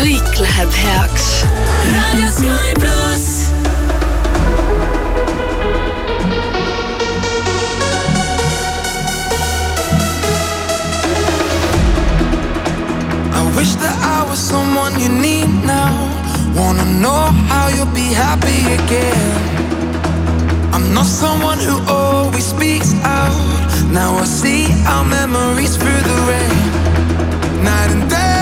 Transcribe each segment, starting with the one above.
ja kõik läheb heaks. raadio Sky pluss. I wish that I was someone you need now. Wanna know how you'll be happy again. I'm not someone who always speaks out. Now I see our memories through the rain. Night and day.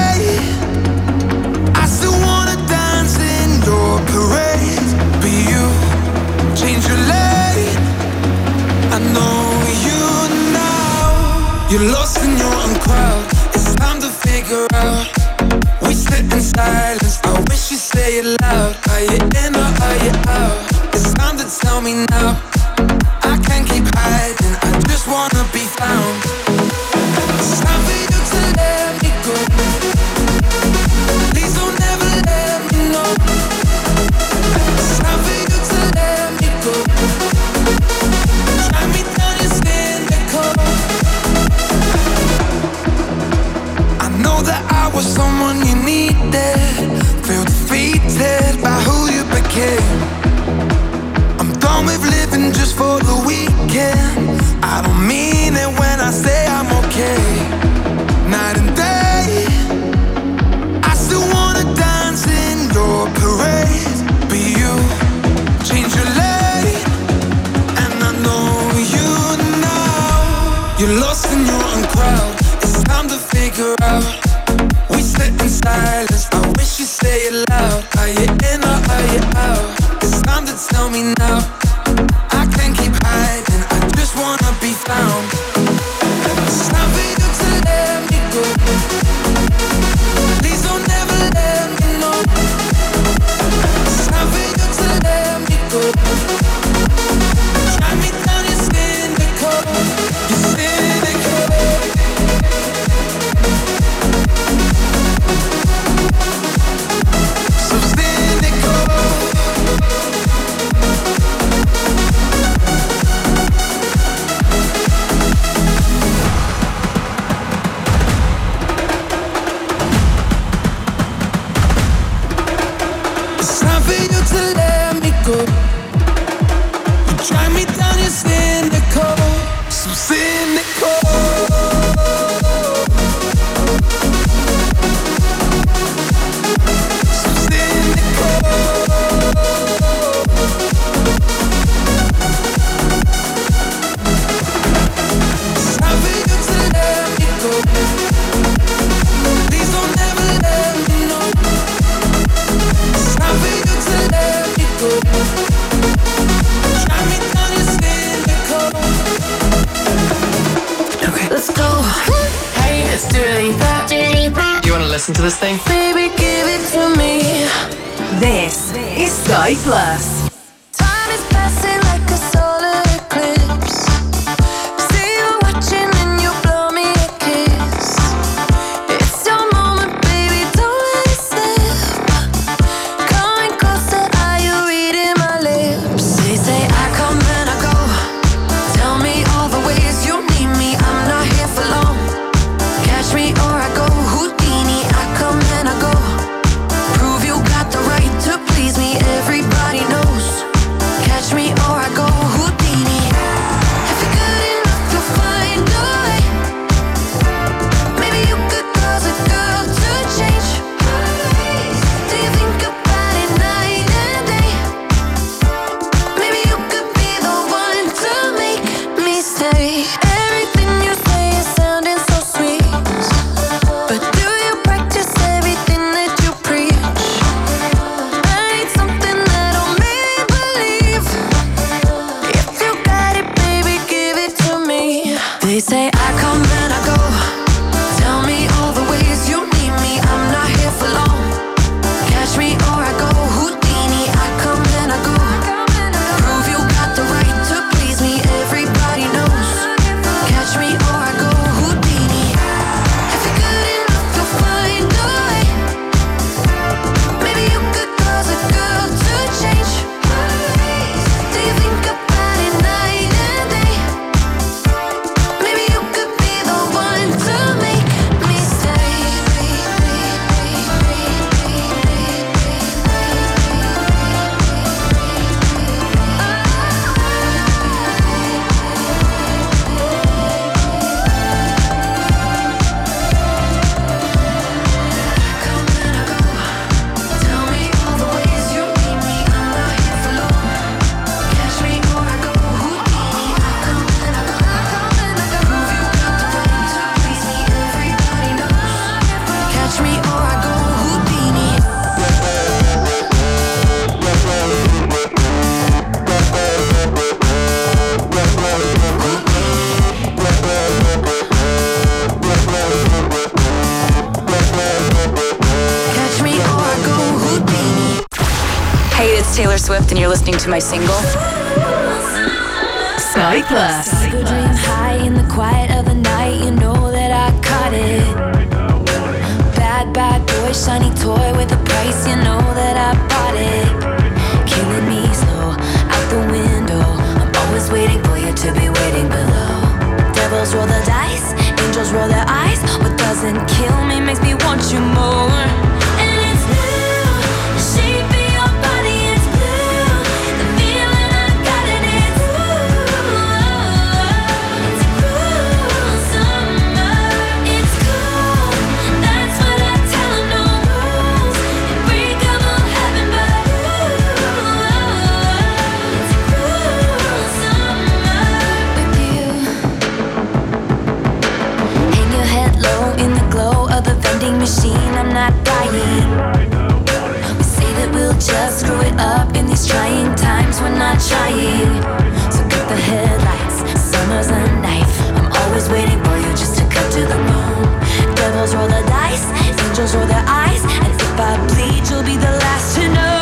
Your parade. But you change your lane. I know you now. You're lost in your own crowd. It's time to figure out. We sit in silence. I wish you say it loud. Are you in or are you out? It's time to tell me now. I can't keep hiding. I just wanna be found. I don't mean it when I say I'm okay. Night and day, I still wanna dance in your parade. You change your lane, and I know you now. You're lost in your own crowd. It's time to figure out. We sit in silence. I wish you say it loud. Are you in or are you out? It's time to tell me now. Taylor Swift, and you're listening to my single. Sky Plus. Sky Plus. Dream high in the quiet of the night, you know that I caught it. Bad, bad boy, shiny toy with a price, you know that I bought it. Killing me slow, out the window. I'm always waiting for you to be waiting below. Devils roll the dice, angels roll their eyes. What doesn't kill me makes me want you more. machine, I'm not dying. We say that we'll just screw it up in these trying times, we're not trying. So cut the headlights, summer's a knife. I'm always waiting for you just to cut to the bone. Devils roll the dice, angels roll their eyes, and if I bleed, you'll be the last to know.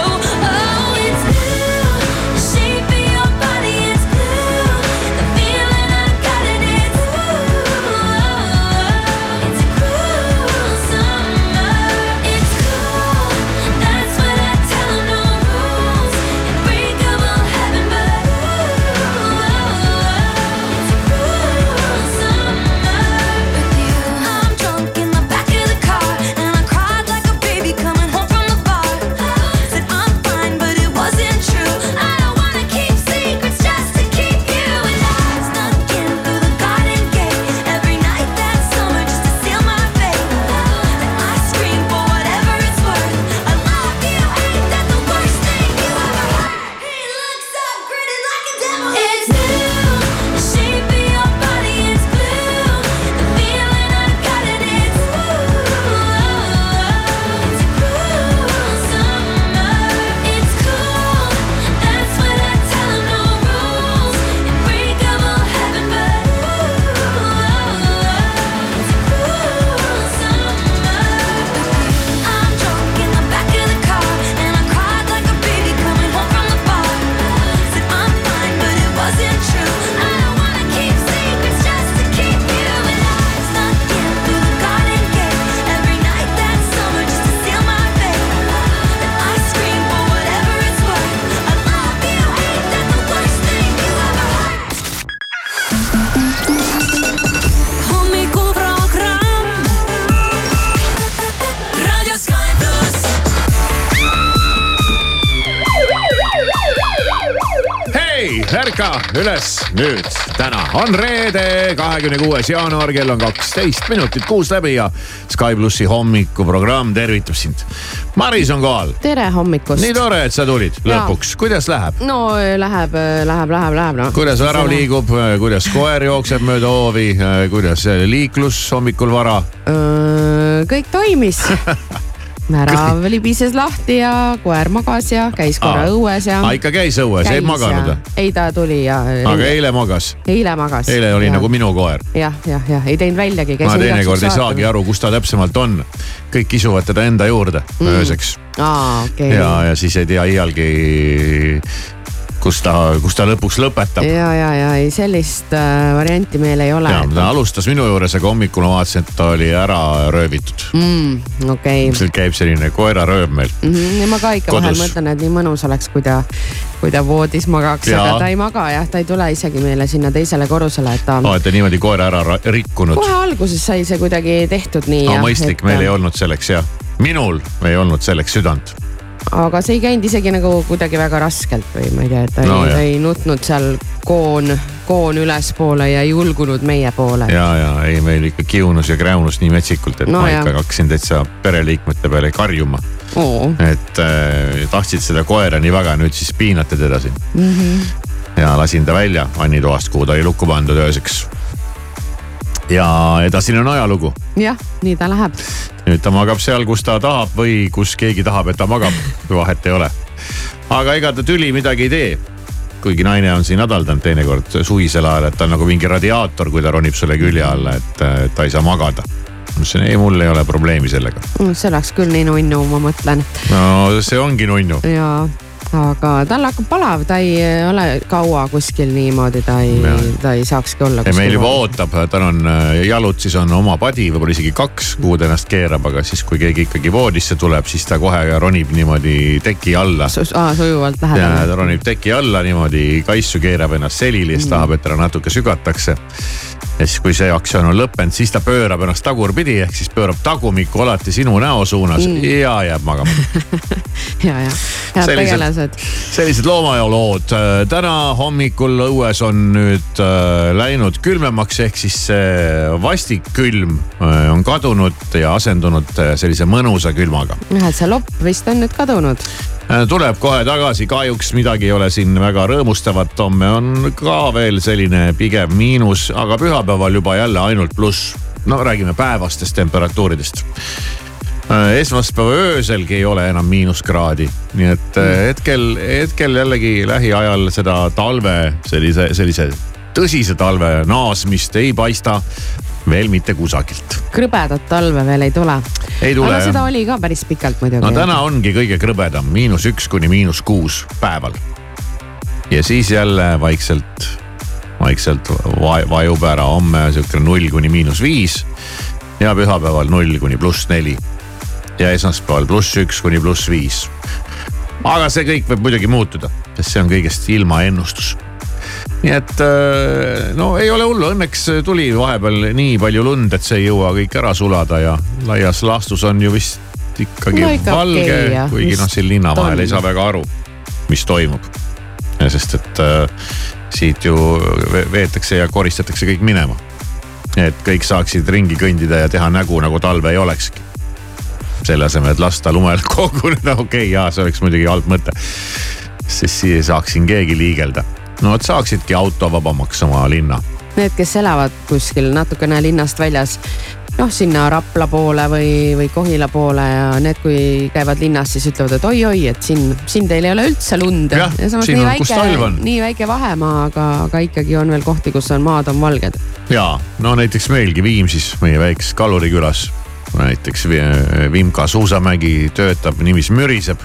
Üles nüüd, täna on reede, kahekümne kuues jaanuar, kell on kaksteist minutit kuus läbi ja Sky plussi hommikuprogramm tervitab sind. Maris on kohal. tere hommikust. nii tore, et sa tulid Jaa. lõpuks, kuidas läheb? no läheb, läheb, läheb, läheb noh. kuidas värav liigub, kuidas koer jookseb mööda hoovi, kuidas liiklus hommikul vara? kõik toimis värav libises lahti ja koer magas ja käis korra Aa. õues ja. ikka käis õues, ei maganud või? ei, ta tuli ja. aga eile magas? eile magas. eile oli ja. nagu minu koer. jah, jah, jah, ei teinud väljagi. ma teinekord ei saagi aru, kus ta täpsemalt on. kõik kisuvad teda enda juurde mm. ööseks. aa, okei okay.. ja, ja siis ei tea iialgi, kus ta, kus ta lõpuks lõpetab. ja, ja, ja ei sellist äh, varianti meil ei ole. ja ta alustas minu juures, aga hommikul ma vaatasin, et ta oli ära röövitud mm,. okei okay. käib selline koerarööv meil mm. -hmm. ja ma ka ikka Kodus. vahel mõtlen, et nii mõnus oleks, kui ta, kui ta voodis magaks, aga ta ei maga jah, ta ei tule isegi meile sinna teisele korrusele, et ta olete niimoodi koera ära ra- rikkunud. kohe alguses sai see kuidagi tehtud nii. no mõistlik, meil ei olnud selleks jah, minul ei olnud selleks südant aga see ei käinud isegi nagu kuidagi väga raskelt või ma ei tea, et ta No ei, ta ei nutnud seal koon, koon ülespoole ja ei julgunud meie poole. ja, ja ei, meil ikka kiunus ja kräunus nii metsikult, et No ma ikka hakkasin täitsa pereliikmete peale karjuma. Et äh, tahtsid seda koera nii väga, nüüd siis piinate teda siin Mm -hmm. ja lasin ta välja vannitoast, kuhu ta oli lukku pandud ööseks. Ja edasine on ajalugu. jah, nii ta läheb. nüüd ta magab seal, kus ta tahab või kus keegi tahab, et ta magab, vahet ei ole. aga ega ta tüli midagi ei tee. kuigi naine on siin hädaldanud teinekord suvisel ajal, et ta on nagu mingi radiaator, kui ta ronib sulle külje alla, et ta ei saa magada. ma ütlesin, ei, mul ei ole probleemi sellega. see oleks küll nii nunnu, ma mõtlen. no see ongi nunnu. ja, aga tal hakkab palav, ta ei ole kaua kuskil niimoodi, ta ei, ta ei saakski olla. ja meil juba ootab, tal on äh, jalutsis on oma padi, võib-olla isegi kaks, kuhu ta ennast keerab, aga siis, kui keegi ikkagi voodisse tuleb, siis ta kohe ronib niimoodi teki alla. Aa, sujuvalt läheb. ja ta ronib teki alla niimoodi kaisu, keerab ennast selili ja siis tahab, et teda natuke sügatakse. ja siis, kui see aktsioon on lõppenud, siis ta pöörab ennast tagurpidi ehk siis pöörab tagumikku alati sinu näo suunas mm. ja jääb magama ja, ja head tegelased. sellised loomajalood. täna hommikul õues on nüüd äh, läinud külmemaks, ehk siis see vastik külm äh, on kadunud ja asendunud äh, sellise mõnusa külmaga. jah, et see lopp vist on nüüd kadunud. Äh, tuleb kohe tagasi, kahjuks midagi ei ole siin väga rõõmustavat, homme on ka veel selline pigem miinus, aga pühapäeval juba jälle ainult pluss. no räägime päevastest temperatuuridest Äh, esmaspäeva ööselgi ei ole enam miinuskraadi, nii et äh, hetkel, hetkel jällegi lähiajal seda talve sellise, sellise tõsise talve naasmist ei paista veel mitte kusagilt. krõbedat talve veel ei tule. ei tule aga jah. seda oli ka päris pikalt muidugi. no täna ongi kõige krõbedam, miinus üks kuni miinus kuus päeval. ja siis jälle vaikselt, vaikselt va vajub ära homme sihuke null kuni miinus viis. ja pühapäeval null kuni pluss neli. Ja esmaspäeval pluss üks kuni pluss viis. aga see kõik võib muidugi muutuda, sest see on kõigest ilmaennustus nii et äh, no ei ole hullu, õnneks tuli vahepeal nii palju lund, et see ei jõua kõik ära sulada ja laias laastus on ju vist ikkagi No ikka valge okay, kuigi noh, siin linna vahel ei saa väga aru, mis toimub. sest et äh, siit ju ve- veetakse ja koristatakse kõik minema. et kõik saaksid ringi kõndida ja teha nägu, nagu talve ei olekski. Selle asemel, et lasta lumel koguneda, okei okay, jaa, see oleks muidugi halb mõte. sest siis ei saaks siin keegi liigelda. no vot saaksidki autovabamaks oma linna Need, kes elavad kuskil natukene linnast väljas, noh sinna Rapla poole või, või Kohila poole ja need, kui käivad linnas, siis ütlevad, et oi-oi, et siin, siin teil ei ole üldse lund. Talv on. nii väike vahemaa, aga, aga ikkagi on veel kohti, kus on maad on valged. ja no näiteks meilgi Viimsis, meie väikses kalurikülas. Näiteks Vi- Vimka suusamägi töötab, niiviisi müriseb.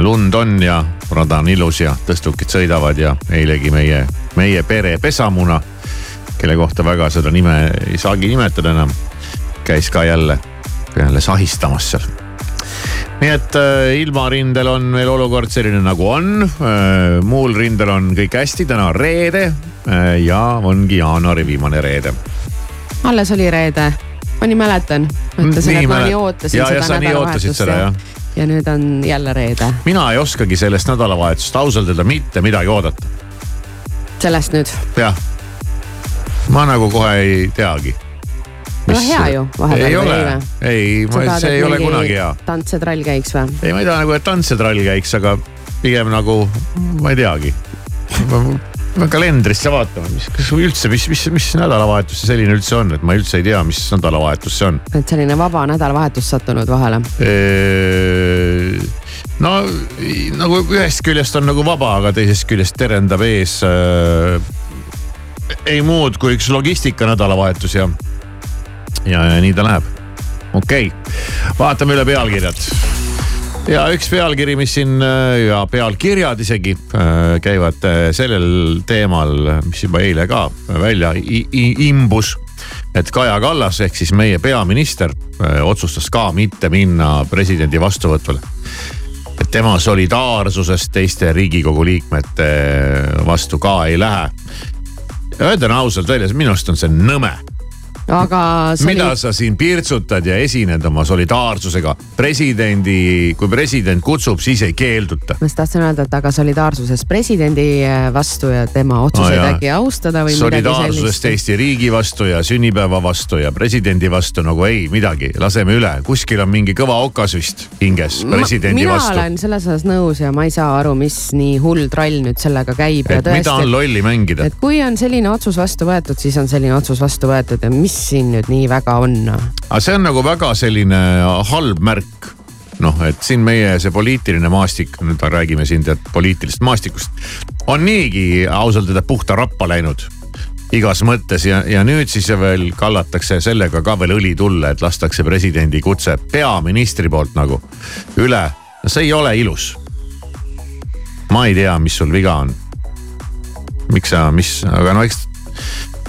lund on ja rada on ilus ja tõstukid sõidavad ja eilegi meie, meie pere pesamuna, kelle kohta väga seda nime ei saagi nimetada enam, käis ka jälle, jälle sahistamas seal nii et äh, ilmarindel on meil olukord selline nagu on äh,. muul rindel on kõik hästi, täna on reede äh, ja ongi jaanuari viimane reede. alles oli reede, ma nii mäletan. mõtlesin, et ma nii ootasin ja, ja seda sa nii ootasid seda jah. ja nüüd on jälle reede. mina ei oskagi sellest nädalavahetusest ausalt öelda mitte midagi oodata. sellest nüüd. jah, ma nagu kohe ei teagi. no hea ju vahepeal. ei ole, ei, see ei ole kunagi hea. tants ja trall käiks või? ei, ma ei taha nagu, et tants ja trall käiks, aga pigem nagu ma ei teagi me kalendrisse vaatame, mis, kas üldse, mis, mis, mis nädalavahetus see selline üldse on, et ma üldse ei tea, mis nädalavahetus see on. et selline vaba nädalavahetus sattunud vahele? no nagu ühest küljest on nagu vaba, aga teisest küljest terendab ees äh, ei muud kui üks logistika nädalavahetus ja, ja, ja nii ta läheb. okei okay., vaatame üle pealkirjad ja üks pealkiri, mis siin äh, ja pealkirjad isegi äh, käivad äh, sellel teemal, mis juba eile ka välja imbus. et Kaja Kallas ehk siis meie peaminister otsustas ka mitte minna presidendi vastuvõtule. et tema solidaarsusest teiste riigikogu liikmete vastu ka ei lähe. Ütlen ausalt välja, minu arust on see nõme aga. mida oli... sa siin pirtsutad ja esined oma solidaarsusega presidendi, kui president kutsub, siis ei keelduta. ma just tahtsin öelda, et aga solidaarsusest presidendi äh, vastu ja tema otsuseid oh, äkki austada või solidaarsusest Eesti riigi vastu ja sünnipäeva vastu ja presidendi vastu nagu ei midagi, laseme üle, kuskil on mingi kõva okas vist hinges presidendi mina vastu. mina olen selles osas nõus ja ma ei saa aru, mis nii hull trall nüüd sellega käib. et tõesti, mida on lolli mängida. et kui on selline otsus vastu võetud, siis on selline otsus vastu võetud ja mis siin nüüd nii väga on? aga see on nagu väga selline halb märk noh, et siin meie see poliitiline maastik, nüüd räägime siin tead poliitilisest maastikust, on niigi ausalt öelda puhta rappa läinud igas mõttes ja, ja nüüd siis veel kallatakse sellega ka veel õli tulle, et lastakse presidendi kutse peaministri poolt nagu üle. no see ei ole ilus. ma ei tea, mis sul viga on. miks sa, mis, aga no eks,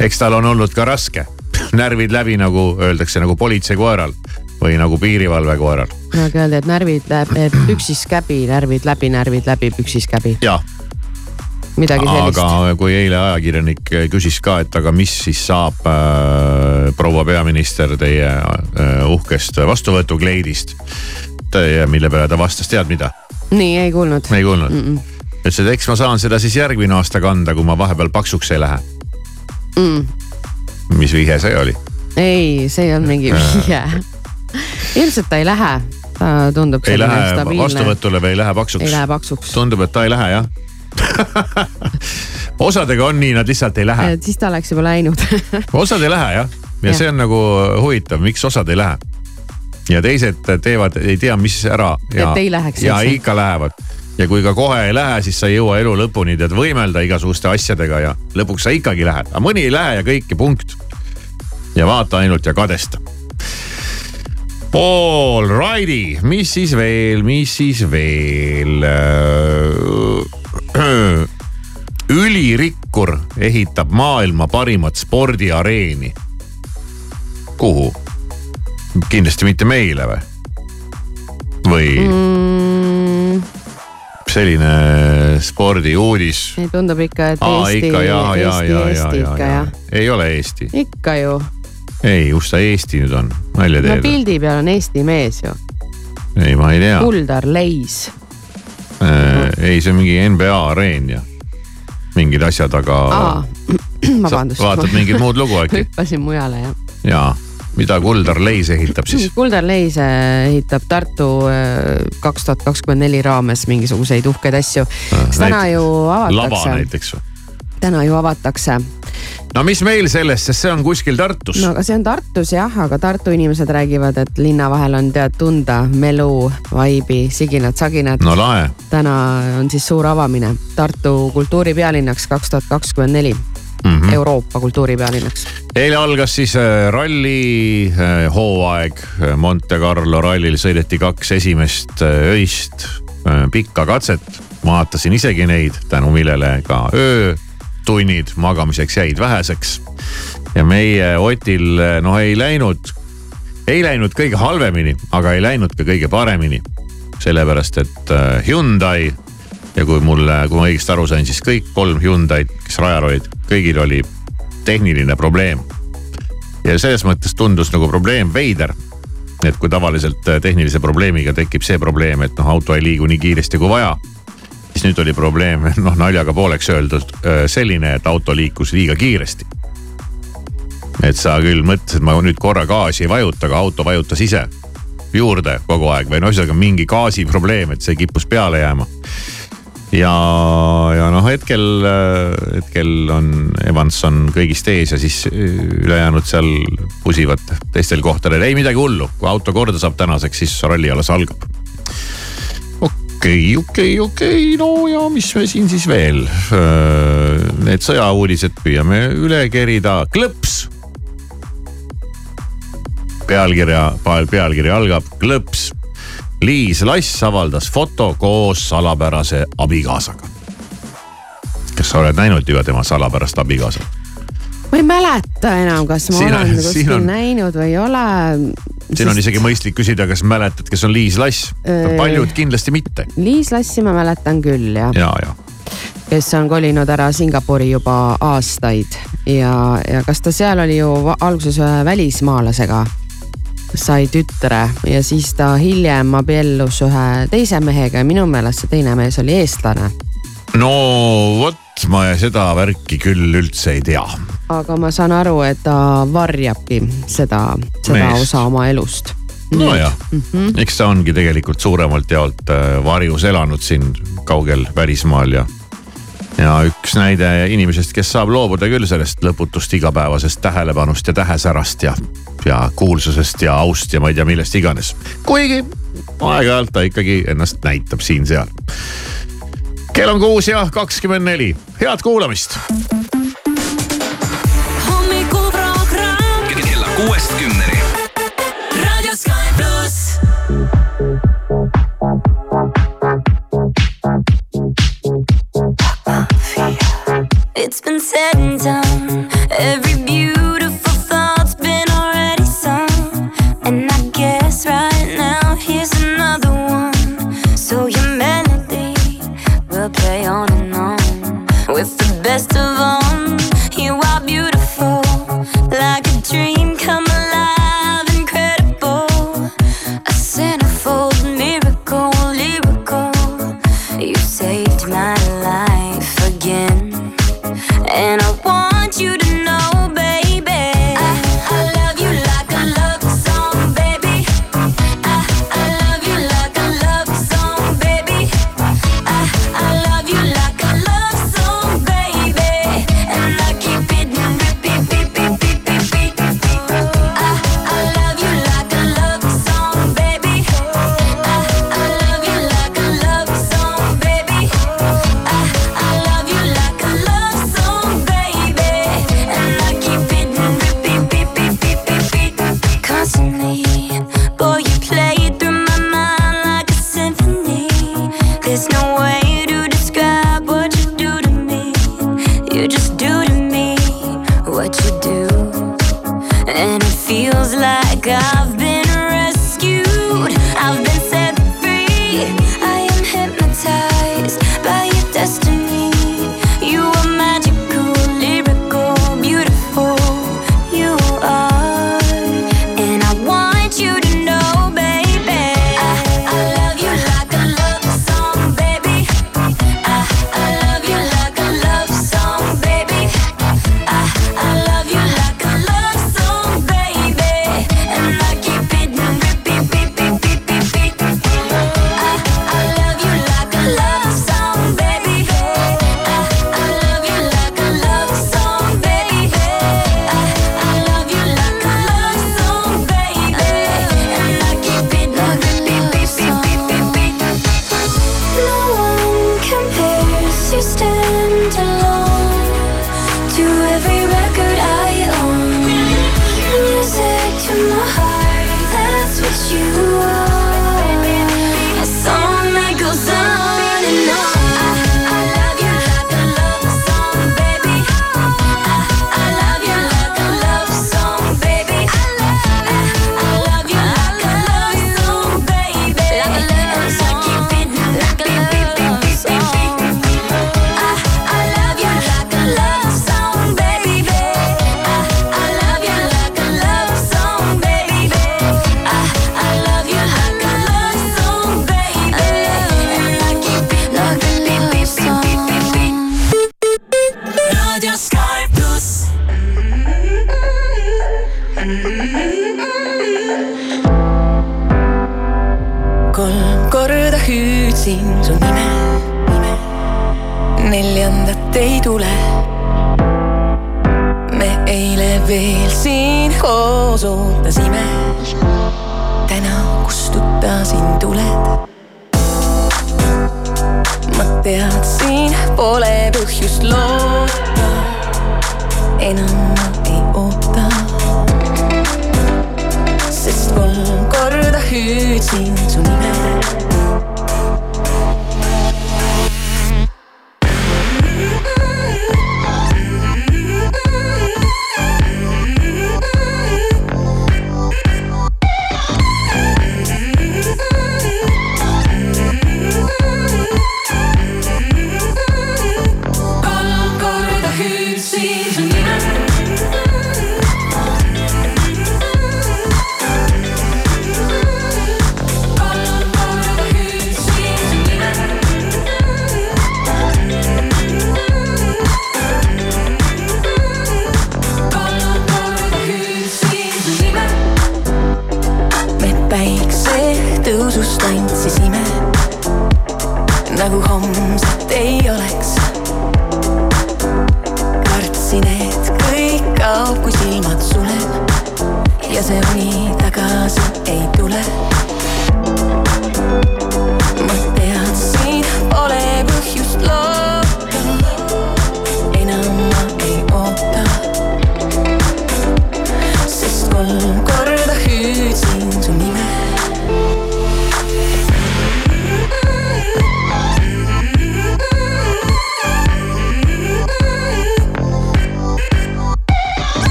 eks tal on olnud ka raske närvid läbi, nagu öeldakse, nagu politseikoeral või nagu piirivalvekoeral. nagu öeldi, et närvid läbi, püksis käbi, närvid läbi, närvid läbi, püksis käbi. jah midagi sellist. aga kui eile ajakirjanik küsis ka, et aga mis siis saab äh, proua peaminister teie äh, uhkest vastuvõtukleidist. mille peale ta vastas, tead mida? nii, ei kuulnud. ei kuulnud mm? -mm. ütles, et eks ma saan seda siis järgmine aasta kanda, kui ma vahepeal paksuks ei lähe mm mis vihje see oli? ei, see ei olnud mingi vihje. ilmselt ta ei lähe, ta tundub. ei lähe vastuvõtule või ei lähe paksuks? ei lähe paksuks. tundub, et ta ei lähe jah osadega on nii, nad lihtsalt ei lähe. siis ta oleks juba läinud osad ei lähe jah, ja, ja see on nagu huvitav, miks osad ei lähe. ja teised teevad, ei tea, mis ära. et ei läheks. ja ikka lähevad ja kui ka kohe ei lähe, siis sa ei jõua elu lõpuni tead võimelda igasuguste asjadega ja lõpuks sa ikkagi lähed, aga mõni ei lähe ja kõik ja punkt. ja vaata ainult ja kadesta. All righty, mis siis veel, mis siis veel? ülirikkur ehitab maailma parimat spordiareeni. kuhu? kindlasti mitte meile või? või mm.? Selline spordiuudis. tundub ikka, et Aa, Eesti, Eesti, Eesti ja, ikka jah. ei ole Eesti. ikka ju. ei, kus ta Eesti nüüd on, nalja teed no pildi peal on Eesti mees ju. ei, ma ei tea. Kuldar Leis äh,. ei, see on mingi NBA areen ja mingid asjad, aga. vabandust. vaatad mingit muud lugu äkki? hüppasin mujale jah. jaa mida Kuldar Leis ehitab siis? Kuldar Leis äh, ehitab Tartu äh, kaks tuhat kakskümmend neli raames mingisuguseid uhkeid asju. kas täna ju avatakse? lava näiteks või? täna ju avatakse. no mis meil sellest, sest see on kuskil Tartus. no aga see on Tartus jah, aga Tartu inimesed räägivad, et linna vahel on tead tunda melu, vaibi, siginad-saginad. no lahe. täna on siis suur avamine Tartu kultuuripealinnaks kaks tuhat kakskümmend neli mm -hmm. Euroopa kultuuripealinnaks. eile algas siis äh, ralli äh, hooaeg. Monte Carlo rallil sõideti kaks esimest äh, öist pikka katset. vaatasin isegi neid, tänu millele ka öötunnid magamiseks jäid väheseks. ja meie Otil noh ei läinud, ei läinud kõige halvemini, aga ei läinud ka kõige paremini. sellepärast, et Hyundai ja kui mulle, kui ma õigesti aru sain, siis kõik kolm Hyundai'd, kes rajal olid, kõigil oli tehniline probleem. ja selles mõttes tundus nagu probleem veider. et kui tavaliselt tehnilise probleemiga tekib see probleem, et noh, auto ei liigu nii kiiresti kui vaja. siis nüüd oli probleem, noh naljaga pooleks öeldud äh, selline, et auto liikus liiga kiiresti. et sa küll mõtlesid, ma nüüd korra gaasi ei vajuta, aga auto vajutas ise juurde kogu aeg või no ühesõnaga mingi gaasiprobleem, et see kippus peale jääma. Ja, ja noh, hetkel, hetkel on Evans on kõigist ees ja siis ülejäänud seal pusivad teistel kohtadel, ei midagi hullu, kui auto korda saab tänaseks, siis ralli alles algab okei okay,, okei okay,, okei okay., no ja mis me siin siis veel. Need sõjauudised püüame üle kerida, klõps pealkirja, pealkiri algab klõps. Liis Lass avaldas foto koos salapärase abikaasaga. kas sa oled näinud juba tema salapärast abikaasat? ma ei mäleta enam, kas ma Siin olen kuskil on- näinud või ei ole. siin on isegi mõistlik küsida, kas mäletad, kes on Liis Lass? paljud kindlasti mitte. Liis Lassi ma mäletan küll jah ja, ja kes on kolinud ära Singapuri juba aastaid ja, ja kas ta seal oli ju alguses ühe välismaalasega. Sai tütre ja siis ta hiljem abiellus ühe teise mehega ja minu meelest see teine mees oli eestlane. no vot, ma seda värki küll üldse ei tea. aga ma saan aru, et ta varjabki seda, seda Meest. osa oma elust. nojah mm -hmm. eks ta ongi tegelikult suuremalt jaolt äh, varjus elanud siin kaugel välismaal ja. Ja üks näide inimesest, kes saab loobuda küll sellest lõputust igapäevasest tähelepanust ja tähesärast ja, ja kuulsusest ja aust ja ma ei tea millest iganes. kuigi aeg-ajalt ta ikkagi ennast näitab siin-seal. kell on kuus ja kakskümmend neli, head kuulamist. hommikuprogramm kella kuuest kümneni.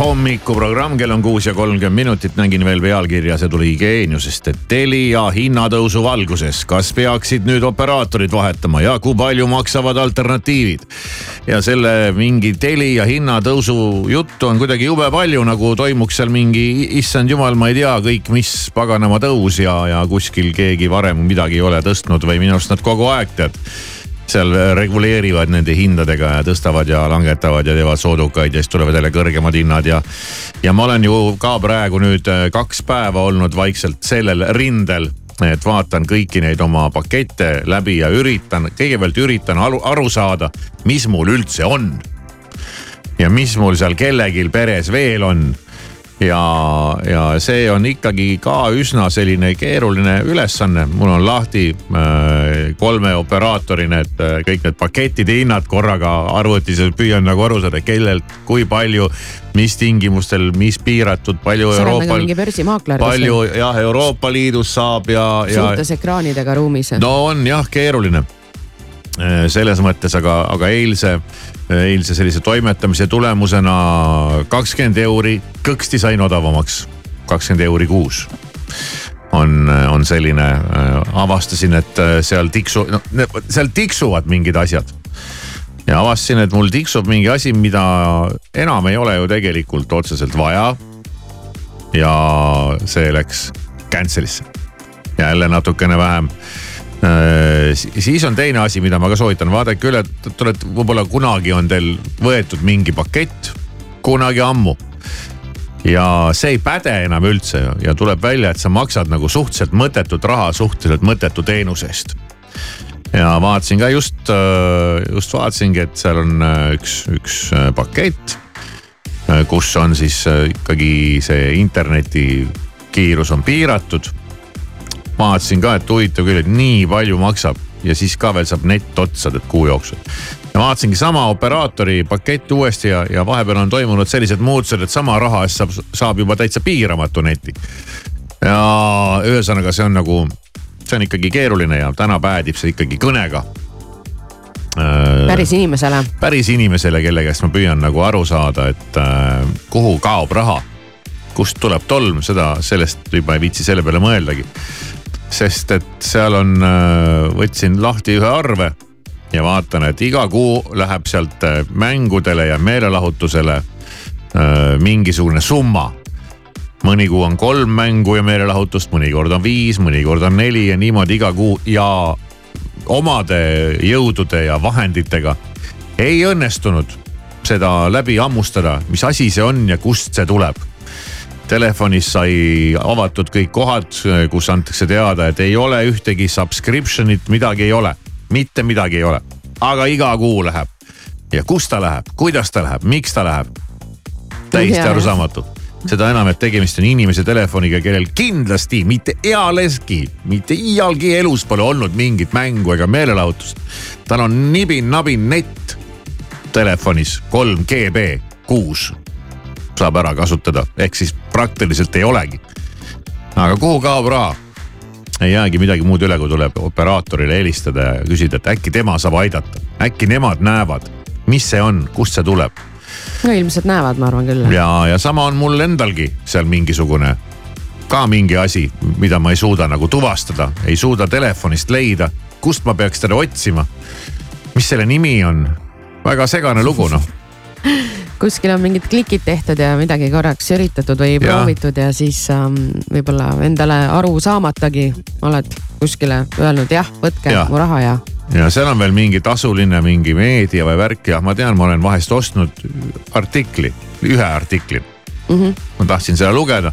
Hommikuprogramm, kell on kuus ja kolmkümmend minutit, nägin veel pealkirja, see tuli Geeniusest, et Telia hinnatõusu valguses, kas peaksid nüüd operaatorid vahetama ja kui palju maksavad alternatiivid? ja selle mingi Telia hinnatõusu juttu on kuidagi jube palju, nagu toimuks seal mingi, issand jumal, ma ei tea kõik, mis paganama tõus ja, ja kuskil keegi varem midagi ei ole tõstnud või minu arust nad kogu aeg tead seal reguleerivad nende hindadega ja tõstavad ja langetavad ja teevad soodukaid ja siis tulevad jälle kõrgemad hinnad ja. ja ma olen ju ka praegu nüüd äh, kaks päeva olnud vaikselt sellel rindel et vaatan kõiki neid oma pakette läbi ja üritan, kõigepealt üritan aru, aru saada, mis mul üldse on. ja mis mul seal kellelgi peres veel on ja, ja see on ikkagi ka üsna selline keeruline ülesanne, mul on lahti äh, kolme operaatori need äh, kõik need pakettide hinnad korraga arvutis ja püüan nagu aru saada, kellelt, kui palju, mis tingimustel, mis piiratud, palju sa nagu Euroopal palju jah, Euroopa Liidus saab ja, ja suurtes ekraanidega ruumis. no on jah, keeruline selles mõttes, aga, aga eilse, eilse sellise toimetamise tulemusena kakskümmend euri kõksti sain odavamaks, kakskümmend euri kuus on, on selline, avastasin, et seal tiksu, no seal tiksuvad mingid asjad. ja avastasin, et mul tiksub mingi asi, mida enam ei ole ju tegelikult otseselt vaja. ja see läks cancel'isse, jälle natukene vähem Äh, siis on teine asi, mida ma ka soovitan, vaadake üle, te olete, võib-olla kunagi on teil võetud mingi pakett, kunagi ammu. ja see ei päde enam üldse ja tuleb välja, et sa maksad nagu suhteliselt mõttetut raha suhteliselt mõttetu teenuse eest. ja vaatasin ka just, just vaatasingi, et seal on üks, üks pakett kus on siis äh, ikkagi see interneti kiirus on piiratud. Vaatasin ka, et huvitav küll, et nii palju maksab ja siis ka veel saab nett otsa kuu jooksul. ja vaatasingi sama operaatori paketti uuesti ja, ja vahepeal on toimunud sellised muutused, et sama raha eest saab, saab juba täitsa piiramatu neti. ja ühesõnaga, see on nagu, see on ikkagi keeruline ja täna päädib see ikkagi kõnega päris inimesele. päris inimesele, kelle käest ma püüan nagu aru saada, et äh, kuhu kaob raha. kust tuleb tolm, seda, sellest juba ei viitsi selle peale mõeldagi. Sest et seal on äh,, võtsin lahti ühe arve ja vaatan, et iga kuu läheb sealt äh, mängudele ja meelelahutusele äh, mingisugune summa mõni kuu on kolm mängu ja meelelahutust, mõnikord on viis, mõnikord on neli ja niimoodi iga kuu ja omade jõudude ja vahenditega ei õnnestunud seda läbi hammustada, mis asi see on ja kust see tuleb. Telefonis sai avatud kõik kohad, kus antakse teada, et ei ole ühtegi subscription'it, midagi ei ole, mitte midagi ei ole, aga iga kuu läheb. ja kust ta läheb, kuidas ta läheb, miks ta läheb? täiesti arusaamatu. Seda enam, et tegemist on inimese telefoniga, kellel kindlasti mitte ealeski, mitte iialgi elus pole olnud mingit mängu ega meelelahutust. tal on nibin-nabin nett telefonis kolm GB kuus saab ära kasutada, ehk siis praktiliselt ei olegi. aga kuhu kaob raha? ei jäägi midagi muud üle, kui tuleb operaatorile helistada ja küsida, et äkki tema saab aidata, äkki nemad näevad, mis see on, kust see tuleb no ilmselt näevad, ma arvan küll. ja, ja sama on mul endalgi seal mingisugune, ka mingi asi, mida ma ei suuda nagu tuvastada, ei suuda telefonist leida, kust ma peaks teda otsima. mis selle nimi on? väga segane lugu noh. Kuskil on mingid klikid tehtud ja midagi korraks üritatud või Jaa. proovitud ja siis ähm, võib-olla endale aru saamatagi oled kuskile öelnud jah, võtke Jaa. mu raha ja ja seal on veel mingi tasuline mingi meedia või värk ja ma tean, ma olen vahest ostnud artikli, ühe artikli mm. -hmm. ma tahtsin seda lugeda,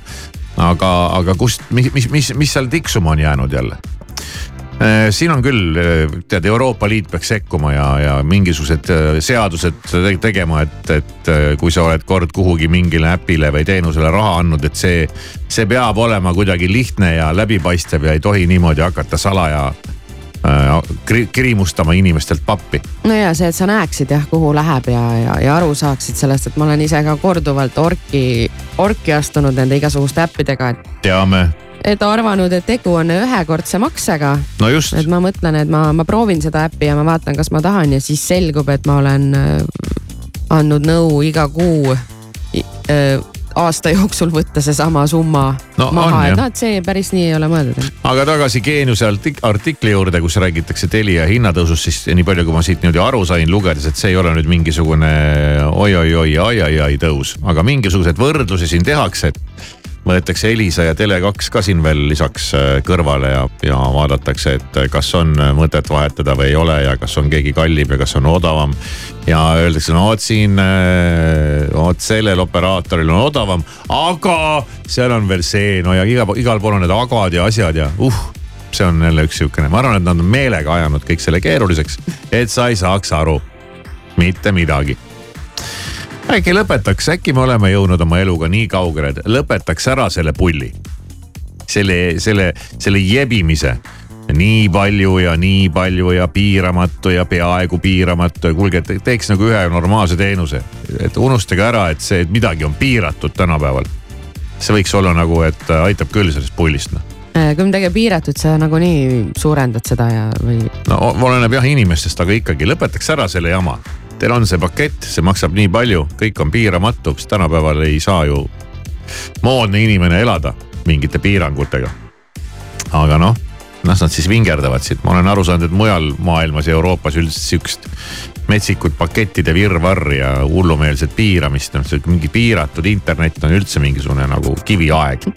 aga, aga kust, mis, mis, mis, mis seal tiksuma on jäänud jälle? Siin on küll, tead, Euroopa Liit peaks sekkuma ja, ja mingisugused äh, seadused te- tegema, et, et äh, kui sa oled kord kuhugi mingile äpile või teenusele raha andnud, et see, see peab olema kuidagi lihtne ja läbipaistev ja ei tohi niimoodi hakata salaja äh, kri- kirimustama inimestelt pappi. no ja see, et sa näeksid jah, kuhu läheb ja, ja, ja aru saaksid sellest, et ma olen ise ka korduvalt orki, orki astunud nende igasuguste äppidega, et, teame, et arvanud, et tegu on ühekordse maksega. no just, et ma mõtlen, et ma, ma proovin seda äppi ja ma vaatan, kas ma tahan ja siis selgub, et ma olen äh, andnud nõu iga kuu äh, aasta jooksul võtta seesama summa No on, maha, et noh, et see päris nii ei ole mõeldud. aga tagasi geeniuse artik- artikli juurde, kus räägitakse Telia hinnatõusust, siis nii palju, kui ma siit niimoodi aru sain lugedes, et see ei ole nüüd mingisugune oi-oi-oi, ai-ai-ai tõus, aga mingisuguseid võrdlusi siin tehakse, et võetakse Elisa ja Tele2 ka siin veel lisaks äh, kõrvale ja, ja vaadatakse, et kas on mõtet vahetada või ei ole ja kas on keegi kallim ja kas on odavam. ja öeldakse, no vot siin, vot sellel operaatoril on odavam, aga seal on veel see, no ja igal, igal pool on need agad ja asjad ja uh see on jälle üks sihukene, ma arvan, et nad on meelega ajanud kõik selle keeruliseks, et sa ei saaks aru mitte midagi äkki lõpetaks, äkki me oleme jõudnud oma eluga nii kaugele, et lõpetaks ära selle pulli. selle, selle, selle jebimise. nii palju ja nii palju ja piiramatu ja peaaegu piiramatu ja kuulge, teeks nagu ühe normaalse teenuse. et unustage ära, et see, et midagi on piiratud tänapäeval. see võiks olla nagu, et aitab küll sellest pullist noh. Äh, kui midagi on piiratud, sa nagunii suurendad seda ja, või no oleneb jah inimestest, aga ikkagi lõpetaks ära selle jama. Teil on see pakett, see maksab nii palju, kõik on piiramatu, sest tänapäeval ei saa ju moodne inimene elada mingite piirangutega. aga noh, las nad siis vingerdavad siit, ma olen aru saanud, et mujal maailmas ja Euroopas üldse sihukest metsikut pakettide virvarri ja hullumeelset piiramist, noh see mingi piiratud internet on üldse mingisugune nagu kiviaeg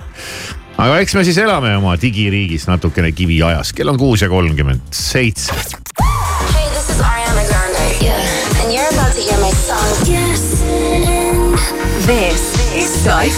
aga eks me siis elame oma digiriigis natukene kiviajas, kell on kuus ja kolmkümmend seitse. Hey, this is Ariana Grande. Yeah. About to hear my song. Yes. This is Sky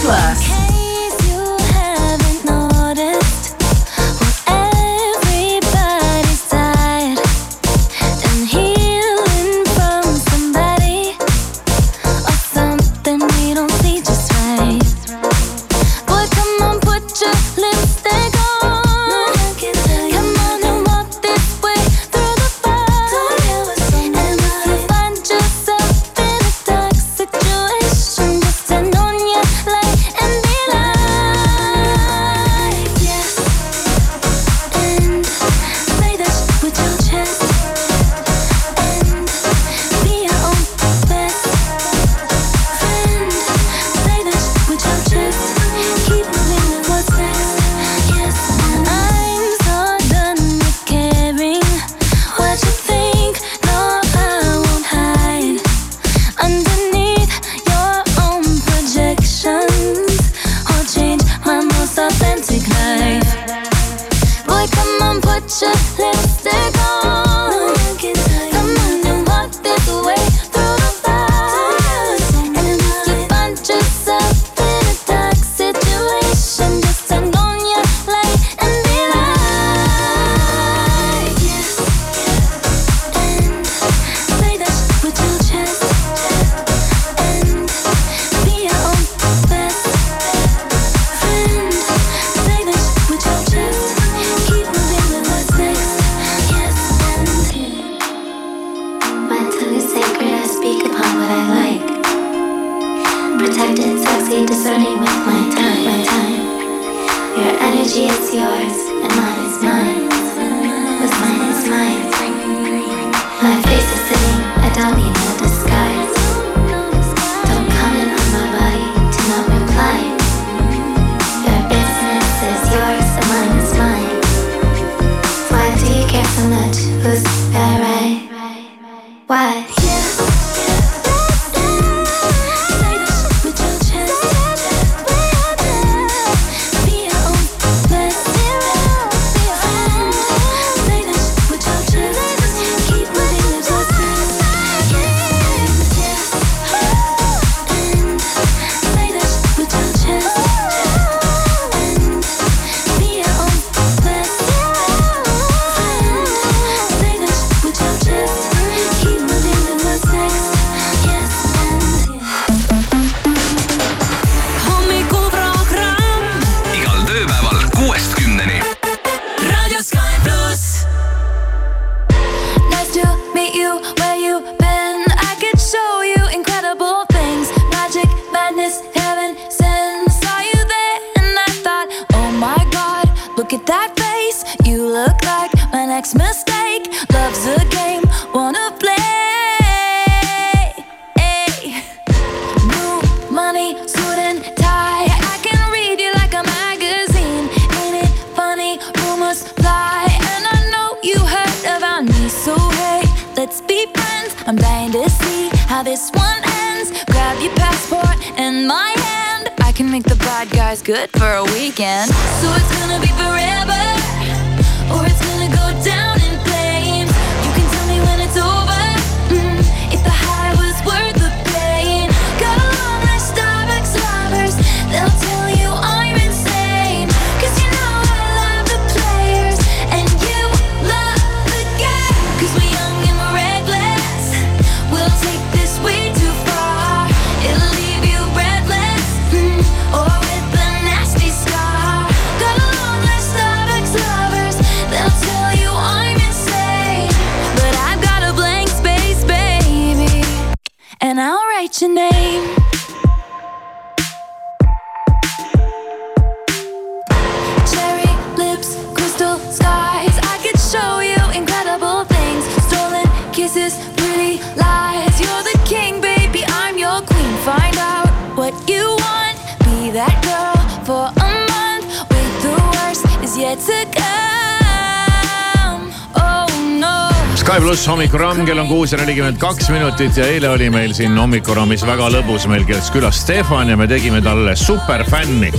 Pluss hommikuramm, kell on kuus ja nelikümmend kaks minutit ja eile oli meil siin hommikuraamis väga lõbus, meil käis külas Stefan ja me tegime talle superfänni.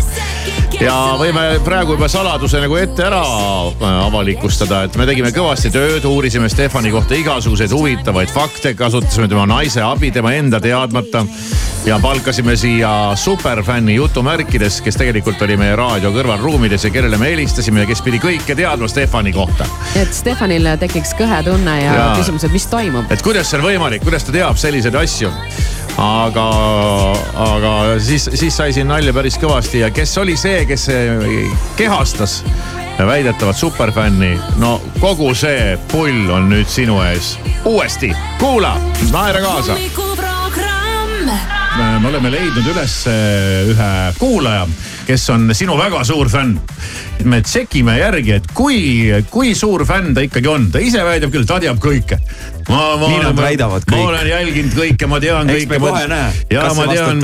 ja võime praegu juba saladuse nagu ette ära äh, avalikustada, et me tegime kõvasti tööd, uurisime Stefani kohta igasuguseid huvitavaid fakte, kasutasime tema naise abi tema enda teadmata ja palkasime siia superfänni jutumärkides, kes tegelikult oli meie raadio kõrvalruumides ja kellele me helistasime ja kes pidi kõike teadma Stefani kohta et Stefanil tekiks kõhetunne ja, ja Jaa. küsimus, et mis toimub. et kuidas see on võimalik, kuidas ta teab selliseid asju. aga, aga siis, siis sai siin nalja päris kõvasti ja kes oli see, kes eh, kehastas väidetavat superfänni, no kogu see pull on nüüd sinu ees uuesti, kuula, naera kaasa. Me oleme leidnud üles eh, ühe kuulaja, kes on sinu väga suur fänn. me tšekime järgi, et kui, kui suur fänn ta ikkagi on, ta ise väidab küll, ta teab kõike. ma, ma Nii nad väidavad kõik. ma olen jälginud kõike, ma tean Eks kõike. me kohe näe, ja ma tean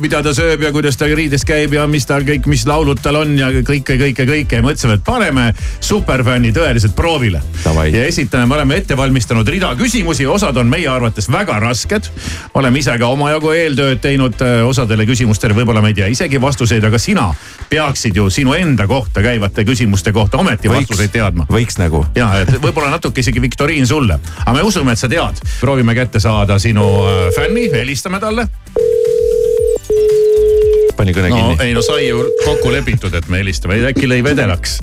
mida ta sööb ja kuidas ta riides käib ja mis tal kõik, mis laulud tal on ja kõike, kõike, kõike ja mõtlesime, et paneme superfänni tõeliselt proovile. Ja esitame, me oleme ette valmistanud rida küsimusi, osad on meie arvates väga rasked. oleme ise ka omajagu eeltööd teinud osadele küsimustele, võib-olla me ei tea isegi vastuseid, aga sina peaksid ju sinu enda kohta käivate küsimuste kohta ometi vastuseid teadma. võiks nagu. ja, et võib-olla natuke isegi viktoriin sulle, aga me usume, et sa tead. proovime kätte saada sinu äh, fänni, helistame talle. pani kõne no kinni. ei no sai ju kokku lepitud, et me helistame, äkki lõi vedelaks.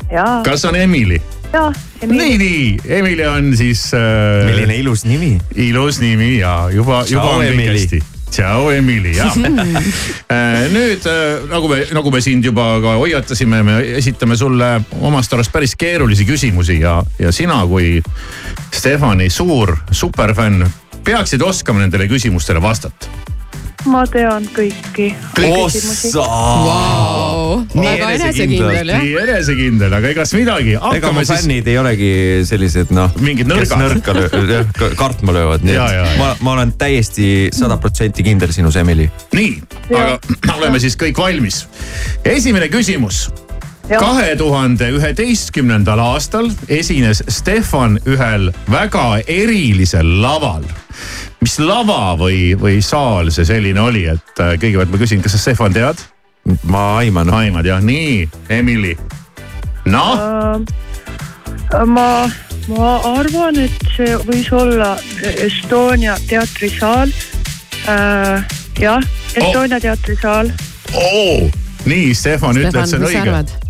kas on Emily? jaa, nii, nii, Emily on siis äh, milline ilus nimi. ilus nimi ja juba, juba Ciao, on kõik Emily. hästi. Ciao Emily, jah. nüüd äh, nagu me, nagu me sind juba ka hoiatasime, me esitame sulle omast arust päris keerulisi küsimusi ja, ja sina kui Stefani suur superfänn peaksid oskama nendele küsimustele vastata. Ma tean kõiki. Vau, Nii enesekindel jah. nii enesekindel, aga egas midagi, ega mu siis. fännid ei olegi sellised noh. Mingid kes nõrgad. nõrka löö- jah, ka- kartma löövad, nii Ja, ja, et ja. ma, ma olen täiesti sada protsenti kindel sinus, Emily. nii, aga oleme siis kõik valmis. esimene küsimus. Kahe tuhande üheteistkümnendal aastal esines Stefan ühel väga erilisel laval. mis lava või, või saal see selline oli, et äh, kõigepealt ma küsin, kas sa Stefan tead? ma aiman. aimad jah, nii, Emily. noh, Äh, ma, ma arvan, et see võis olla Estonia teatrisaal. jah, Estonia teatrisaal. oo, nii Stefan Stefan, see on mis sa õige.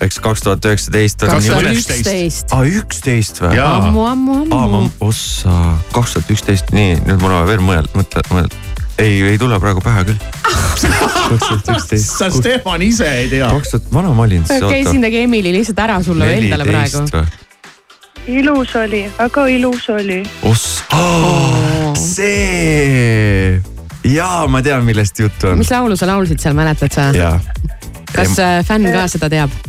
Eks kaks tuhat üheksateist on kaks tuhat nii. üksteist. aa, üksteist või? Ammu, ammu, ammu., ossa, kaks tuhat üksteist, nii, nüüd mul on veel mõelda, mõtle, mõelda. ei, ei tule praegu pähe küll. kaks tuhat üksteist. sa Stefan ise ei tea. kaks tuhat, vana ma olin siis, okei, siin tegi Emily lihtsalt ära sulle endale praegu. ilus oli, väga ilus oli. oss- oh,, see, jaa, ma tean, millest juttu on mis. laulu sa laulsid seal, mäletad sa? kas äh, fänn ka seda teab?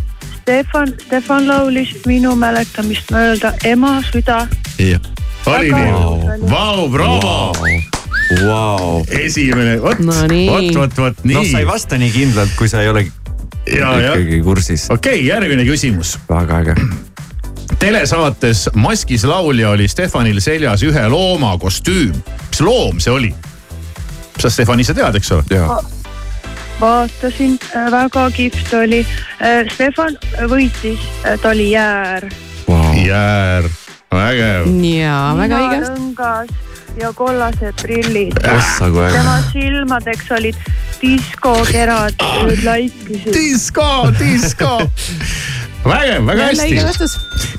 Stefan, Stefan laulis minu mäletamist mööda Ema süda. jah. oli nii? Vau, bravo. Vau. esimene, vot, No nii. vot, vot, vot noh, sa ei nii. vasta nii kindlalt, kui sa ei ole ja, ja ikkagi kursis. okei okay,, järgmine küsimus. väga äge. telesaates Maskis laulja oli Stefanil seljas ühe looma kostüüm. mis loom see oli? sa, Stefan, ise tead, eks ole? jaa, vaatasin, väga kihvt oli. Stefan võitis, ta oli jäär. vau. jäär, vägev. jaa, väga õige. lõngas ja kollased prillid. tema silmadeks olid diskokerad, laikisid. disko, disko. vägev, väga hästi.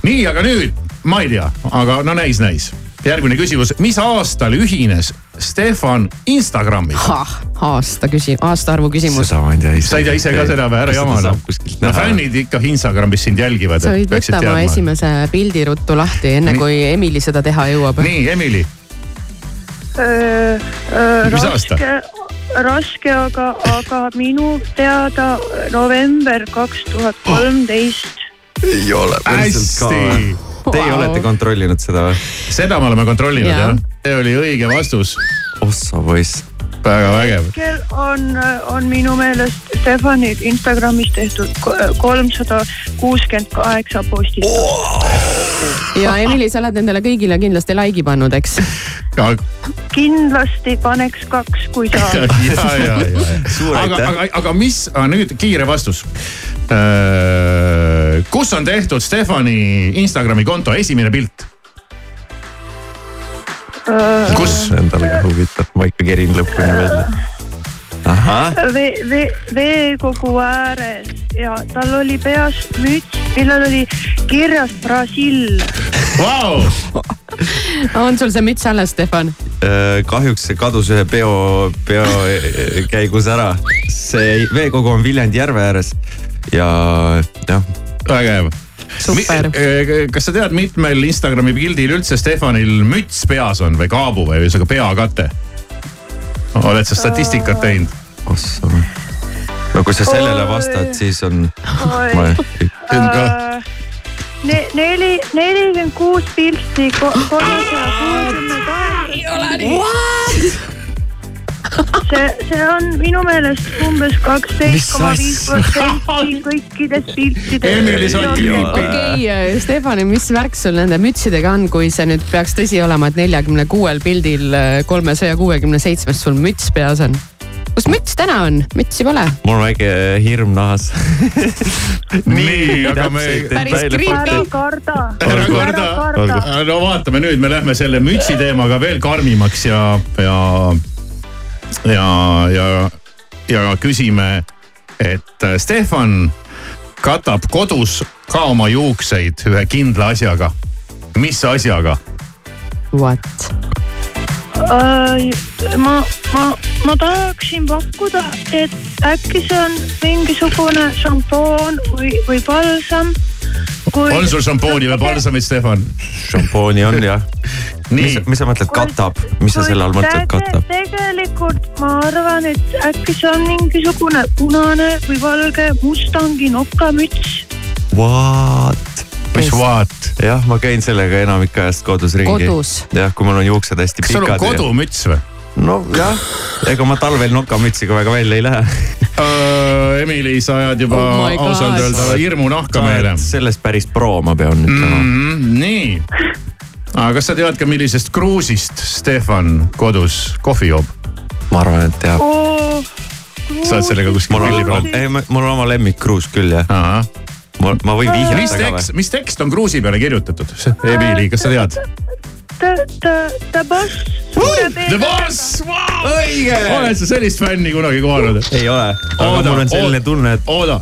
nii, aga nüüd ma ei tea, aga no näis, näis. järgmine küsimus, mis aastal ühines Stefan Instagramiga? aasta küsi-, aastaarvu küsimus. seda ma ei tea ise. sa ei tea ise ka seda või, ära jama noh. kuskilt no fännid ikka Instagramis sind jälgivad. sa võid võtta oma esimese pildi ruttu lahti, enne Nii. kui Emily seda teha jõuab. nii, Emily, Mis aasta? raske, raske, aga, aga minu teada november kaks tuhat kolmteist. ei ole päriselt ka või? hästi. Teie Vau. olete kontrollinud seda või? seda me oleme kontrollinud Jaa. jah. see oli õige vastus, ossa poiss. väga vägev. hetkel on, on minu meelest Stefanil Instagramis tehtud kolmsada kuuskümmend kaheksa postitust. ja Emily, sa oled nendele kõigile kindlasti like'i pannud, eks? kindlasti paneks kaks, kui saab. ja, ja, ja, Suur aga, aga, aga mis, nüüd kiire vastus. Kus on tehtud Stefani Instagrami konto esimene pilt? kus? Endale ka huvitav, ma ikka kerin lõpuni välja. ahah, vee, vee, veekogu ääres ja tal oli peas müts, millel oli kirjas Brasiil. Vau, on sul see müts alles, Stefan? Äh, kahjuks see kadus ühe peo, peo äh, käigus ära. see veekogu on Viljandi järve ääres ja jah, vägev. Super. kas sa tead, mitmel Instagrami pildil üldse Stefanil müts peas on või kaabu või ühesõnaga peakate? oled sa statistikat teinud? ossa. no kui sa sellele vastad, siis on, ei, neli, nelikümmend kuus pilti, kolmesaja kuuekümne kaheksa. see, see on minu meelest umbes kaksteist koma viis protsenti kõikidest piltidest. Okei, Stefani, mis värk sul nende mütsidega on, kui see nüüd peaks tõsi olema, et neljakümne kuuel pildil kolmesaja kuuekümne seitsmest sul müts peas on? kus müts täna on, mütsi pole. mul on väike hirm nahas. nii, aga me. Ära karda, ära karda. no vaatame nüüd, me lähme selle mütsi teemaga veel karmimaks ja, ja, ja, ja, ja küsime, et Stefan katab kodus ka oma juukseid ühe kindla asjaga. mis asjaga? What? ma, ma, ma tahaksin pakkuda, et äkki see on mingisugune šampoon või, või palsam. On sul šampooni või palsamit, Stefan? šampooni on jah. mis, mis sa mõtled, katab, mis sa selle all mõtled, katab? tegelikult ma arvan, et äkki see on mingisugune punane või valge Mustangi nokamüts. What? mis what? jah, ma käin sellega enamik ajast kodus ringi. Kodus. jah, kui mul on juuksed hästi kas sul on pikad. kodumüts või? nojah, ega ma talvel nokamütsiga väga välja ei lähe. Emily, sa ajad juba Oh ausalt öelda hirmunahka meile. sellest päris pro, ma pean ütlema mm.. Mm, nii, aga kas sa tead ka, millisest kruusist Stefan kodus kohvi joob? ma arvan, et jah. sa oled sellega kuskil pilli peal?, ei, mul on oma lemmikkruus küll jah. ma, ma võin vihjata ka tekst, või? mis tekst on kruusi peale kirjutatud? Emily, kas sa tead? The, boss. The Boss, õige. oled sa sellist fänni kunagi kohanud? ei ole, aga mul on selline tunne, et ooda.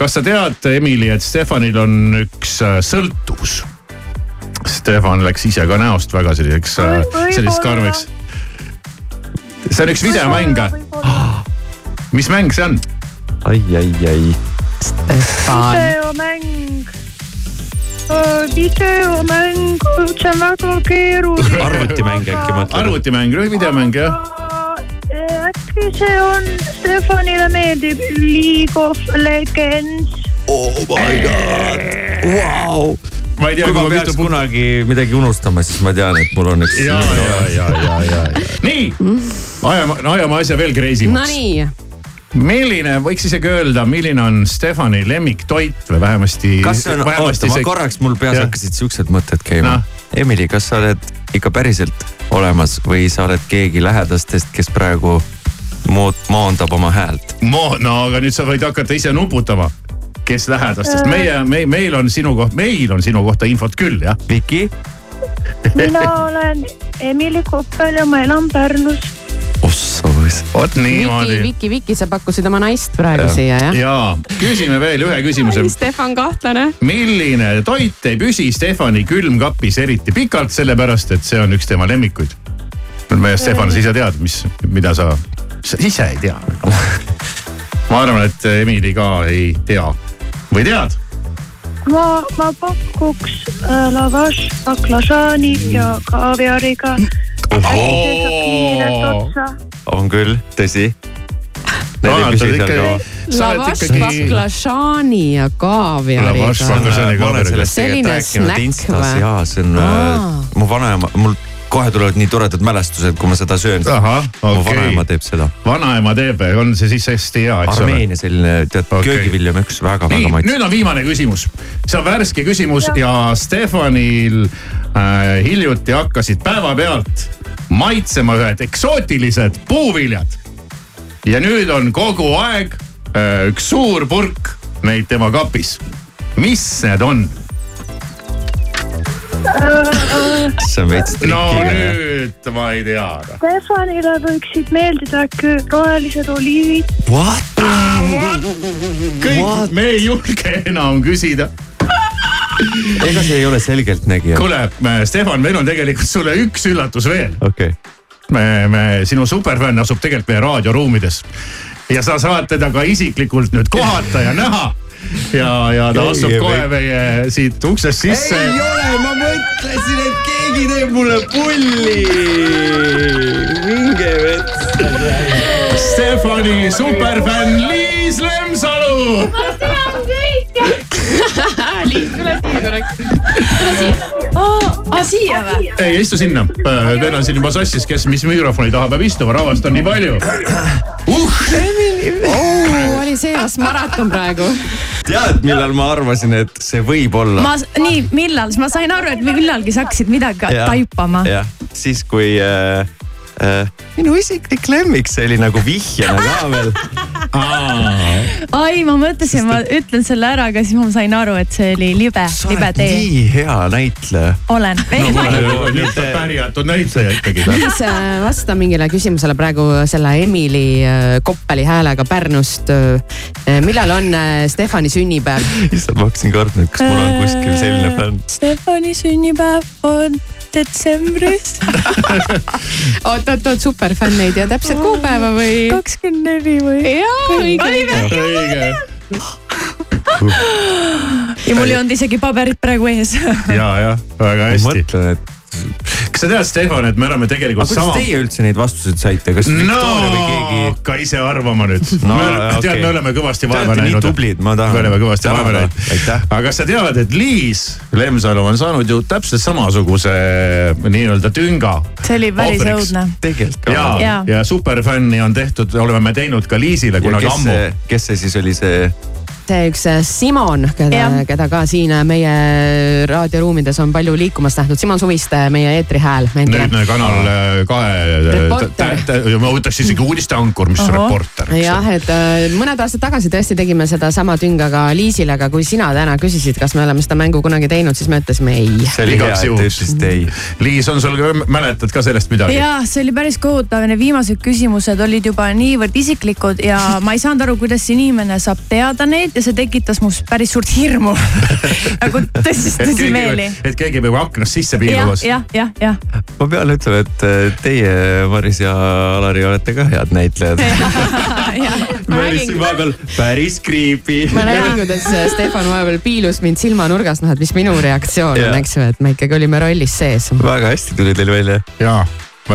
kas sa tead, Emily, et Stefanil on üks äh, sõltuvus? Stefan läks ise ka näost väga selliseks, Võib- selliseks karmiks. see on üks videomäng. mis mäng see on? ai, ai, ai. Stefan, videomäng. videomäng, see on väga keeruline. arvutimäng äkki mõtled? arvutimäng, videomäng jah? äkki see on, Stefanile meeldib League of Legends. oh my god, vau. ma ei tea, kui ma peaks mitu. kunagi midagi unustama, siis ma tean, et mul on üks. ja, ja, ja, ja, ja, ja. nii, ajame, ajame asja veel crazy maks. Nonii, milline, võiks isegi öelda, milline on Stefani lemmiktoit või vähemasti. kas see on, oota, ma korraks, mul peas Jah. hakkasid siuksed mõtted käima no.. Emily, kas sa oled ikka päriselt olemas või sa oled keegi lähedastest, kes praegu mood-, moondab oma häält? Mo-, no aga nüüd sa võid hakata ise nuputama, kes lähedastest, meie, me, meil on sinu koht, meil on sinu kohta infot küll jah. Viki? mina olen Emily Koppel ja ma elan Pärnus. ossoos. vot niimoodi. Viki, Viki, sa pakkusid oma naist praegu Jah. siia jah? ja küsime veel ühe küsimuse. Stefan kahtlane. milline toit ei püsi Stefani külmkapis eriti pikalt, sellepärast et see on üks tema lemmikuid? me, Stefan, sa ise tead, mis, mida sa, sa ise ei tea. ma arvan, et Emily ka ei tea või tead? ma, ma pakuks äh, lavash baklažaani ja kaaviariga. On küll, tõsi. Lavash baklažaani ja kaaviariga. Selline snäkk või? ja see on äh, mu vanaema, mul kohe tulevad nii toredad mälestused, kui ma seda söön. ahah, mu vanaema teeb seda. vanaema teeb, on see siis hästi hea, eks ole? Armeenia selline, tead okay., köögivilja on üks väga-väga nii, maitsev. nüüd on viimane küsimus. see on värske küsimus ja Stefanil äh, hiljuti hakkasid päevapealt maitsema ühed eksootilised puuviljad. ja nüüd on kogu aeg äh, üks suur purk neid tema kapis. mis need on? see on veits no trikiline. nüüd ma ei tea. Stefanile võiksid meeldida rohelised oliivid. What? kõik, me ei julge enam küsida. Ega see ei ole selgeltnägija. kuule, Stefan, meil on tegelikult sulle üks üllatus veel. okei okay., me, me, sinu superfänn asub tegelikult meie raadioruumides ja sa saad teda ka isiklikult nüüd kohata ja näha. ja, ja ta Ei, astub ei, kohe ei. meie siit uksest sisse. ole, ma mõtlesin, et keegi teeb mulle pulli. minge vets. Stefani superfänn Liis Lemsalu. aa, siia või? ei, istu sinna. Teil on siin juba sassis, kes mis mikrofoni taha peab istuma, rahvast on nii palju uh,. oli seas maraton praegu. tead, millal ma arvasin, et see võib olla? ma, nii, millal, ma sain aru, et millalgi sa hakkasid midagi Jah. taipama. jah, siis kui äh, äh, minu isiklik lemmik, see oli nagu vihjena ka veel. ai, ma mõtlesin, ma ütlen selle ära, aga siis ma sain aru, et see oli libe, libe tee. nii hea näitleja. olen. pärjatud näitleja ikkagi. siis äh, vasta mingile küsimusele praegu selle Emily äh, Koppeli häälega Pärnust. millal on äh, Stefani sünnipäev? issand, ma hakkasin kartma, et kas mul on kuskil selline fänn. Stefani sünnipäev on detsembris oot, oot, oot, superfänn ei tea täpset kuupäeva või? kakskümmend neli või? jaa, õige. õige. ja mul ei olnud isegi paberit praegu ees. ja, jah, väga ma hästi. mõtlen, et kas sa tead, Stefan, et me oleme tegelikult kuidas sama. teie üldse neid vastuseid saite, kas no Victoria või keegi? hakka ise arvama nüüd No, no,. okei. tead, me oleme kõvasti Te vaeva olete nii näinud. tublid, ma tahan me oleme kõvasti vaeva näinud aga kas sa tead, et Liis Lemsalu on saanud ju täpselt samasuguse nii-öelda tünga. see oli päris õudne. tegelikult ja, ja, ja superfänni on tehtud, oleme me teinud ka Liisile kunagi kes ammu. kes see siis oli, see see üks äh, Simon, keda Jah., keda ka siin äh, meie raadioruumides on palju liikumas nähtud, Simon Suviste, meie eetrihääl. nüüdne Kanal äh, kahe. Ma võtaks isegi uudisteankur, mis Ohoh. reporter. jah, et äh, mõned aastad tagasi tõesti tegime sedasama tünga ka Liisile, aga kui sina täna küsisid, kas me oleme seda mängu kunagi teinud, siis me ütlesime ei. see oli hea, Igaks et te juhuks. ütlesite ei. Liis, on sul, mäletad ka sellest midagi? ja see oli päris kohutav, need viimased küsimused olid juba niivõrd isiklikud ja ma ei saanud aru, kuidas inimene saab teada neid ja see tekitas must päris suurt hirmu. nagu tõstis et tõsimeeli et keegi peab aknast sisse piilumas. jah, jah, jah. ma pean ütlema, et äh, teie, Maris ja Alari olete ka head näitlejad. ma olin siin vahepeal päris creepy. ma nägin, kuidas Stefan vahepeal piilus mind silmanurgas, noh et mis minu reaktsioon on, eks ju, et me ikkagi olime rollis sees. väga hästi tuli teil välja. jaa,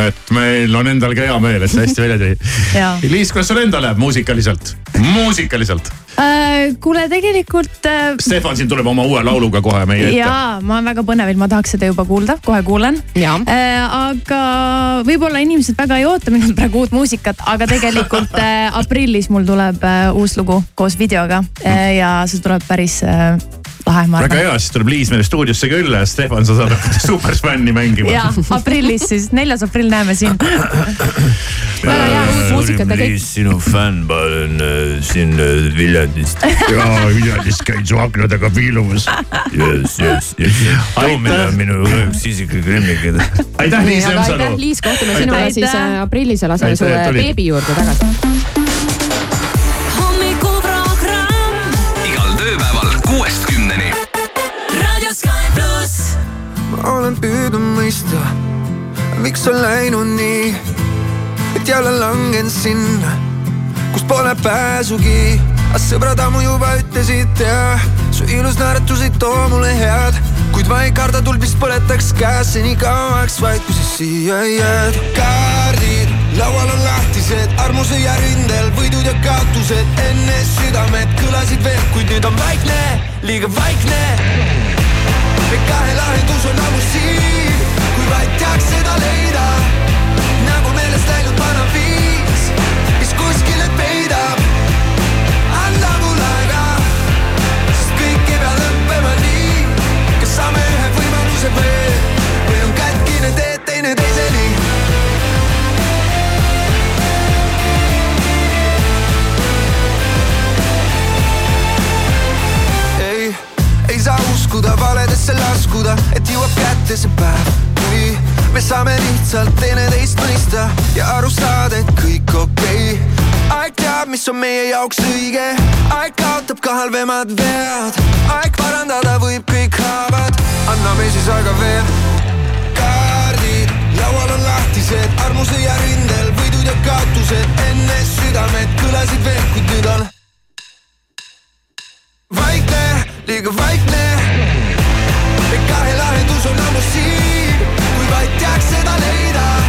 et meil on endal ka hea meel, et see hästi välja tuli Jaa.. Liis, kuidas sul endal läheb muusikaliselt? muusikaliselt. Äh, kuule, tegelikult äh, Stefan siin tuleb oma uue lauluga kohe meie ette. jaa, ma olen väga põnevil, ma tahaks seda juba kuulda, kohe kuulen. Jaa. aga võib-olla inimesed väga ei oota minult praegu uut muusikat, aga tegelikult äh, aprillis mul tuleb äh, uus lugu koos videoga äh, ja see tuleb päris äh, lahe, ma väga arvan. hea, siis tuleb Liis meile stuudiosse külla ja Stefan, sa saad hakata superfänni mängima. ja aprillis siis, neljas aprill näeme siin. väga hea uut muusikat ja kõik. sinu fänn, ma olen äh, siin äh, Viljandist. jaa, Viljandis käin su akna taga piilumas. jess, jess, jess. Toomine on minu üks isiklik lemmikid. aitäh, Liis aga aitäh, Lemsalu. Liis, kohtume sinuga siis äh, aprillis ja laseme su Aitäh, et äh, tulid. beebi juurde tagasi. Olen püüdnud mõista, miks on läinud nii, et jälle langen sinna, kus pole pääsugi. aga sõbrad ammu juba ütlesid ja su ilus naeratus ei too mulle head, kuid ma ei karda tuld, mis põletaks käes nii kauaks, vaid kui sa siia jääd. kaardid laual on lahtised, armusõja rindel võidud ja kaotused enne südamed kõlasid veel, kuid nüüd on vaikne, liiga vaikne me kahe lahendus on ammu siin, kui vaid teaks seda leida. nagu meelest läinud vana viis, uskuda valedesse laskuda, et jõuab kätte see päev, kui me saame lihtsalt teineteist mõista ja aru saada, et kõik okei okay.. aeg teab, mis on meie jaoks õige, aeg kaotab ka halvemad vead, aeg parandada võib kõik haavad, anname siis aega veel. kaardid laual on lahtised, armusõja rindel võidud ja kaotused enne südamed kõlasid veel, kuid nüüd on vaikne, liiga vaikne. kahe lahendus on ammu siin, kui vaid teaks seda leida.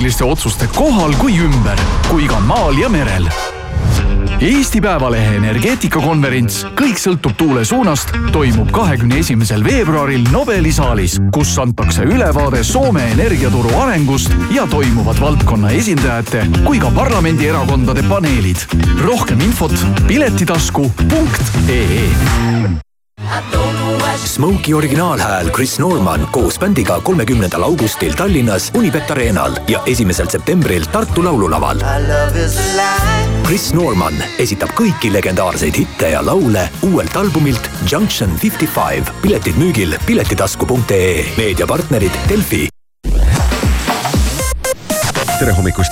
Nii poliitiliste otsuste kohal kui ümber, kui ka maal ja merel. Eesti Päevalehe energeetikakonverents Kõik sõltub tuule suunast toimub kahekümne esimesel veebruaril Nobeli saalis, kus antakse ülevaade Soome energiaturu arengust ja toimuvad valdkonna esindajate kui ka parlamendierakondade paneelid. rohkem infot piletitasku.ee Smoky originaalhääl Chris Norman koos bändiga kolmekümnendal augustil Tallinnas Unibet Arenal ja esimesel septembril Tartu laululaval. Chris Norman esitab kõiki legendaarseid hitte ja laule uuelt albumilt Junction Fifty Five. piletid müügil piletitasku.ee, meediapartnerid Delfi. tere hommikust ja